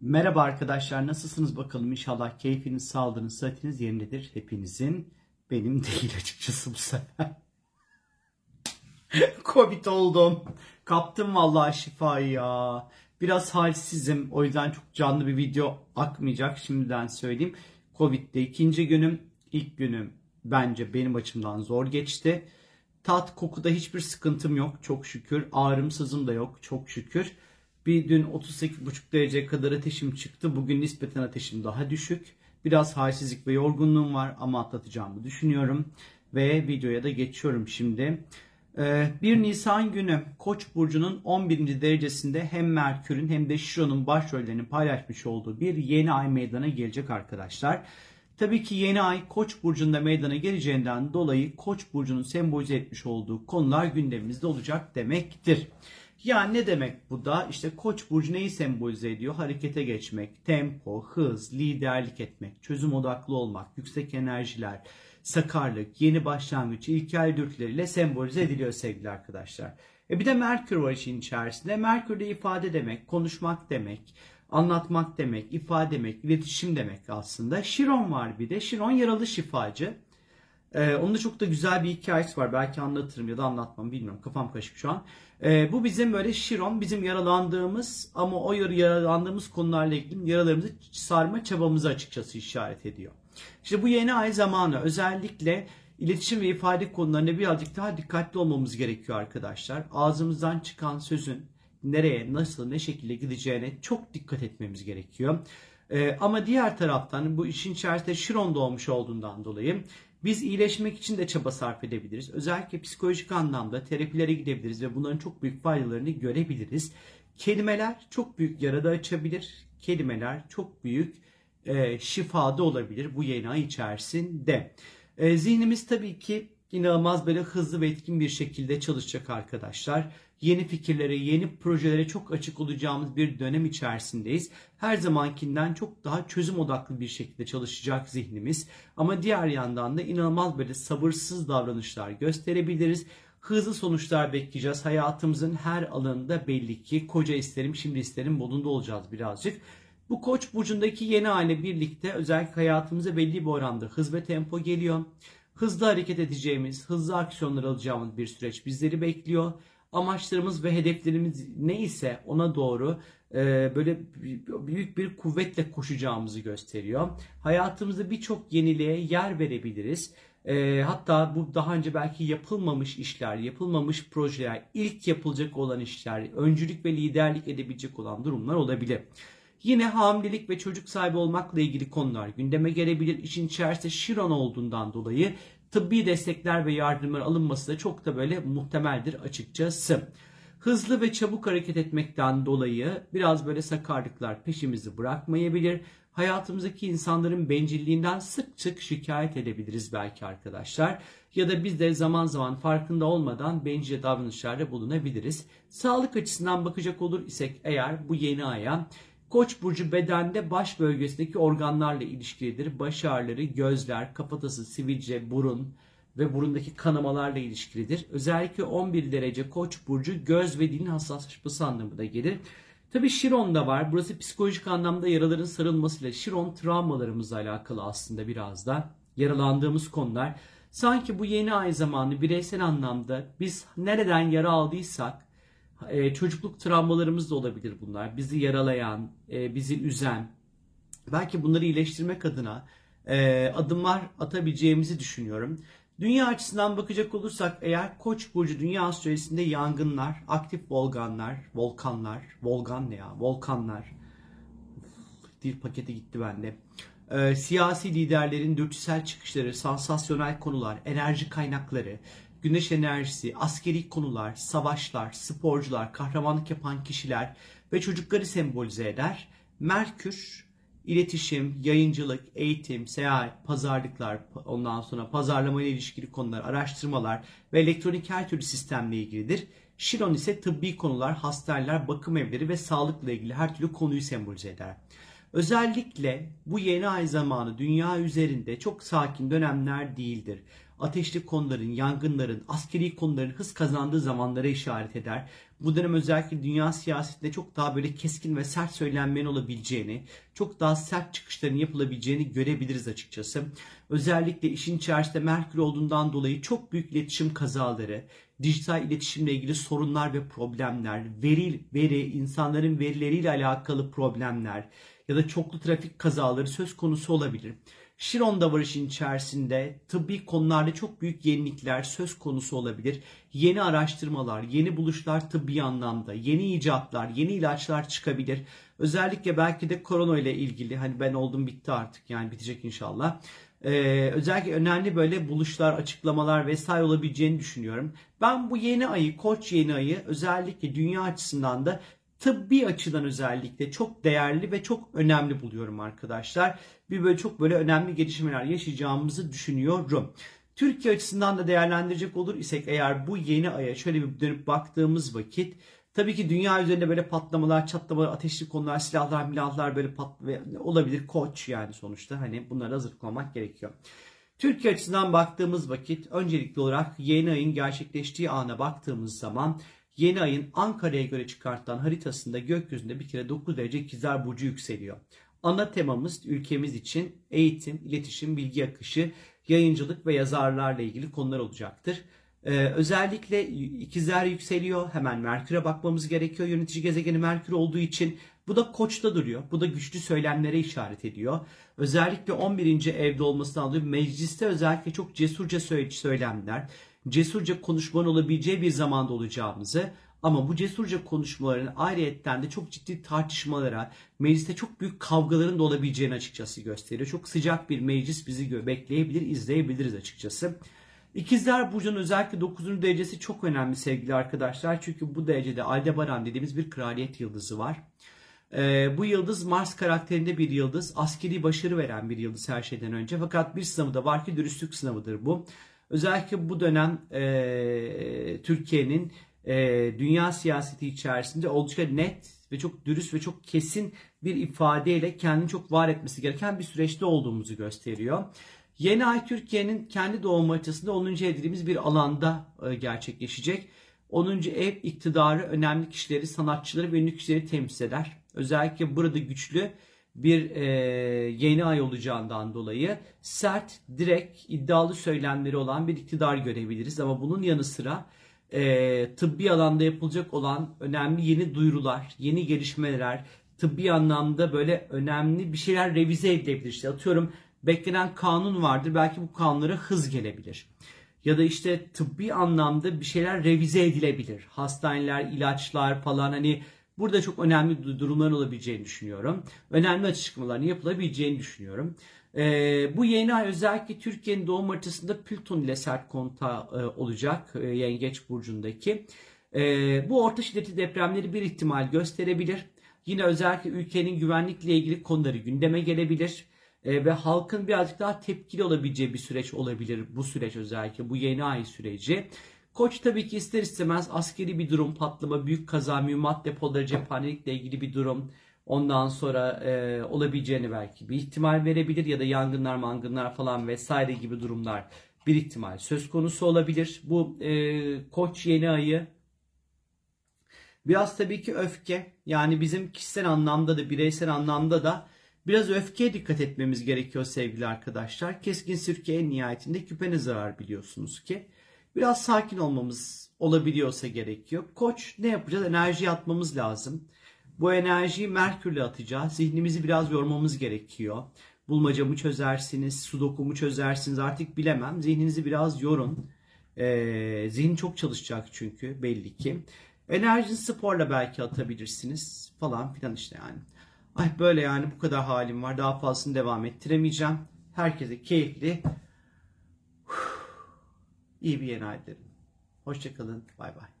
Merhaba arkadaşlar nasılsınız bakalım inşallah keyfiniz, sağlığınız, sıhhatiniz yerindedir hepinizin. Benim değil açıkçası bu sefer. Covid oldum. Kaptım vallahi şifayı ya. Biraz halsizim o yüzden çok canlı bir video akmayacak şimdiden söyleyeyim. Covid'de ikinci günüm, ilk günüm bence benim açımdan zor geçti. Tat kokuda hiçbir sıkıntım yok çok şükür. Ağrım sızım da yok çok şükür. Bir dün 38,5 derece kadar ateşim çıktı. Bugün nispeten ateşim daha düşük. Biraz halsizlik ve yorgunluğum var ama atlatacağımı düşünüyorum. Ve videoya da geçiyorum şimdi. 1 ee, Nisan günü Koç burcunun 11. derecesinde hem Merkür'ün hem de Şiron'un başrollerini paylaşmış olduğu bir yeni ay meydana gelecek arkadaşlar. Tabii ki yeni ay Koç burcunda meydana geleceğinden dolayı Koç burcunun sembolize etmiş olduğu konular gündemimizde olacak demektir. Yani ne demek bu da? İşte Koç burcu neyi sembolize ediyor? Harekete geçmek, tempo, hız, liderlik etmek, çözüm odaklı olmak, yüksek enerjiler, sakarlık, yeni başlangıç, ilkel dürtüleriyle sembolize ediliyor sevgili arkadaşlar. E bir de Merkür var işin içerisinde. Merkür de ifade demek, konuşmak demek, anlatmak demek, ifade demek, iletişim demek aslında. Şiron var bir de. Şiron yaralı şifacı. Ee, onun da çok da güzel bir hikayesi var. Belki anlatırım ya da anlatmam bilmiyorum. Kafam karışık şu an. Ee, bu bizim böyle Şiron bizim yaralandığımız ama o yaralandığımız konularla ilgili yaralarımızı sarma çabamızı açıkçası işaret ediyor. İşte bu yeni ay zamanı özellikle iletişim ve ifade konularında birazcık daha dikkatli olmamız gerekiyor arkadaşlar. Ağzımızdan çıkan sözün nereye, nasıl, ne şekilde gideceğine çok dikkat etmemiz gerekiyor. Ee, ama diğer taraftan bu işin içerisinde Şiron doğmuş olduğundan dolayı biz iyileşmek için de çaba sarf edebiliriz. Özellikle psikolojik anlamda terapilere gidebiliriz ve bunların çok büyük faydalarını görebiliriz. Kelimeler çok büyük yarada açabilir. Kelimeler çok büyük e, şifada olabilir bu yeni ay içerisinde. E, zihnimiz tabii ki inanılmaz böyle hızlı ve etkin bir şekilde çalışacak arkadaşlar. Yeni fikirlere, yeni projelere çok açık olacağımız bir dönem içerisindeyiz. Her zamankinden çok daha çözüm odaklı bir şekilde çalışacak zihnimiz. Ama diğer yandan da inanılmaz böyle sabırsız davranışlar gösterebiliriz. Hızlı sonuçlar bekleyeceğiz. Hayatımızın her alanında belli ki koca isterim, şimdi isterim modunda olacağız birazcık. Bu koç burcundaki yeni hale birlikte özellikle hayatımıza belli bir oranda hız ve tempo geliyor hızlı hareket edeceğimiz, hızlı aksiyonlar alacağımız bir süreç bizleri bekliyor. Amaçlarımız ve hedeflerimiz neyse ona doğru e, böyle büyük bir kuvvetle koşacağımızı gösteriyor. Hayatımızda birçok yeniliğe yer verebiliriz. E, hatta bu daha önce belki yapılmamış işler, yapılmamış projeler, ilk yapılacak olan işler, öncülük ve liderlik edebilecek olan durumlar olabilir. Yine hamilelik ve çocuk sahibi olmakla ilgili konular gündeme gelebilir. İşin içerisinde Şiron olduğundan dolayı tıbbi destekler ve yardımlar alınması da çok da böyle muhtemeldir açıkçası. Hızlı ve çabuk hareket etmekten dolayı biraz böyle sakarlıklar peşimizi bırakmayabilir. Hayatımızdaki insanların bencilliğinden sık sık şikayet edebiliriz belki arkadaşlar. Ya da biz de zaman zaman farkında olmadan bencil davranışlarda bulunabiliriz. Sağlık açısından bakacak olur isek eğer bu yeni aya Koç burcu bedende baş bölgesindeki organlarla ilişkilidir. Baş ağrıları, gözler, kafatası, sivilce, burun ve burundaki kanamalarla ilişkilidir. Özellikle 11 derece Koç burcu göz ve dilin hassaslaşması anlamında gelir. Tabi Şiron da var. Burası psikolojik anlamda yaraların sarılmasıyla Şiron travmalarımızla alakalı aslında biraz da yaralandığımız konular. Sanki bu yeni ay zamanı bireysel anlamda biz nereden yara aldıysak e, çocukluk travmalarımız da olabilir bunlar. Bizi yaralayan, e, bizi üzen. Belki bunları iyileştirmek adına e, adımlar atabileceğimizi düşünüyorum. Dünya açısından bakacak olursak eğer Koç burcu dünya astrolojisinde yangınlar, aktif volkanlar, volkanlar, volkan ne ya? Volkanlar. Dil paketi gitti bende. E, siyasi liderlerin dürtüsel çıkışları, sansasyonel konular, enerji kaynakları, güneş enerjisi, askeri konular, savaşlar, sporcular, kahramanlık yapan kişiler ve çocukları sembolize eder. Merkür, iletişim, yayıncılık, eğitim, seyahat, pazarlıklar, ondan sonra pazarlama ile ilişkili konular, araştırmalar ve elektronik her türlü sistemle ilgilidir. Şiron ise tıbbi konular, hastaneler, bakım evleri ve sağlıkla ilgili her türlü konuyu sembolize eder. Özellikle bu yeni ay zamanı dünya üzerinde çok sakin dönemler değildir. Ateşli konuların, yangınların, askeri konuların hız kazandığı zamanlara işaret eder. Bu dönem özellikle dünya siyasetinde çok daha böyle keskin ve sert söylenmenin olabileceğini, çok daha sert çıkışların yapılabileceğini görebiliriz açıkçası. Özellikle işin içerisinde Merkür olduğundan dolayı çok büyük iletişim kazaları, dijital iletişimle ilgili sorunlar ve problemler, veri, veri, insanların verileriyle alakalı problemler ya da çoklu trafik kazaları söz konusu olabilir. Şiron'da var işin içerisinde tıbbi konularda çok büyük yenilikler söz konusu olabilir. Yeni araştırmalar, yeni buluşlar tıbbi anlamda, yeni icatlar, yeni ilaçlar çıkabilir. Özellikle belki de korona ile ilgili hani ben oldum bitti artık yani bitecek inşallah. Ee, özellikle önemli böyle buluşlar, açıklamalar vesaire olabileceğini düşünüyorum. Ben bu yeni ayı, koç yeni ayı özellikle dünya açısından da tıbbi açıdan özellikle çok değerli ve çok önemli buluyorum arkadaşlar. Bir böyle çok böyle önemli gelişmeler yaşayacağımızı düşünüyorum. Türkiye açısından da değerlendirecek olur isek eğer bu yeni aya şöyle bir dönüp baktığımız vakit tabii ki dünya üzerinde böyle patlamalar, çatlamalar, ateşli konular, silahlar, milahlar böyle pat olabilir. Koç yani sonuçta hani bunlara hazırlık gerekiyor. Türkiye açısından baktığımız vakit öncelikli olarak yeni ayın gerçekleştiği ana baktığımız zaman yeni ayın Ankara'ya göre çıkartılan haritasında gökyüzünde bir kere 9 derece ikizler burcu yükseliyor. Ana temamız ülkemiz için eğitim, iletişim, bilgi akışı, yayıncılık ve yazarlarla ilgili konular olacaktır. Ee, özellikle ikizler yükseliyor. Hemen Merkür'e bakmamız gerekiyor. Yönetici gezegeni Merkür olduğu için bu da koçta duruyor. Bu da güçlü söylemlere işaret ediyor. Özellikle 11. evde olmasından dolayı mecliste özellikle çok cesurca söylemler, cesurca konuşmanın olabileceği bir zamanda olacağımızı ama bu cesurca konuşmaların ayrıyetten de çok ciddi tartışmalara, mecliste çok büyük kavgaların da olabileceğini açıkçası gösteriyor. Çok sıcak bir meclis bizi bekleyebilir, izleyebiliriz açıkçası. İkizler Burcu'nun özellikle 9. derecesi çok önemli sevgili arkadaşlar. Çünkü bu derecede Aldebaran dediğimiz bir kraliyet yıldızı var. Ee, bu yıldız Mars karakterinde bir yıldız. Askeri başarı veren bir yıldız her şeyden önce. Fakat bir sınavı da var ki dürüstlük sınavıdır bu. Özellikle bu dönem e, Türkiye'nin e, dünya siyaseti içerisinde oldukça net ve çok dürüst ve çok kesin bir ifadeyle kendini çok var etmesi gereken bir süreçte olduğumuzu gösteriyor. Yeni ay Türkiye'nin kendi doğum haritasında 10. ev dediğimiz bir alanda e, gerçekleşecek. 10. ev iktidarı, önemli kişileri, sanatçıları ve ünlü kişileri temsil eder. Özellikle burada güçlü bir e, yeni ay olacağından dolayı sert, direkt, iddialı söylemleri olan bir iktidar görebiliriz. Ama bunun yanı sıra e, tıbbi alanda yapılacak olan önemli yeni duyurular, yeni gelişmeler, tıbbi anlamda böyle önemli bir şeyler revize edilebilir. İşte atıyorum beklenen kanun vardır. Belki bu kanunlara hız gelebilir. Ya da işte tıbbi anlamda bir şeyler revize edilebilir. Hastaneler, ilaçlar falan hani burada çok önemli durumlar olabileceğini düşünüyorum. Önemli açıklamaların yapılabileceğini düşünüyorum. Ee, bu yeni ay özellikle Türkiye'nin doğum haritasında Plüton ile sert konta e, olacak e, Yengeç Burcu'ndaki. E, bu orta şiddetli depremleri bir ihtimal gösterebilir. Yine özellikle ülkenin güvenlikle ilgili konuları gündeme gelebilir e, ve halkın birazcık daha tepkili olabileceği bir süreç olabilir bu süreç özellikle bu yeni ay süreci. Koç tabii ki ister istemez askeri bir durum, patlama, büyük kaza, mühimmat depoları, cephanelikle ilgili bir durum ondan sonra e, olabileceğini belki bir ihtimal verebilir ya da yangınlar, mangınlar falan vesaire gibi durumlar bir ihtimal söz konusu olabilir. Bu e, koç yeni ayı biraz tabii ki öfke yani bizim kişisel anlamda da bireysel anlamda da Biraz öfkeye dikkat etmemiz gerekiyor sevgili arkadaşlar. Keskin sirke en nihayetinde küpene zarar biliyorsunuz ki. Biraz sakin olmamız olabiliyorsa gerekiyor. Koç ne yapacağız? Enerji atmamız lazım. Bu enerjiyi Merkür'le atacağız. Zihnimizi biraz yormamız gerekiyor. Bulmacamı çözersiniz, sudokumu çözersiniz artık bilemem. Zihninizi biraz yorun. Ee, zihin çok çalışacak çünkü belli ki. Enerjini sporla belki atabilirsiniz falan filan işte yani. Ay böyle yani bu kadar halim var. Daha fazlasını devam ettiremeyeceğim. Herkese keyifli, iyi bir yeni ay dilerim. Hoşçakalın. Bay bay.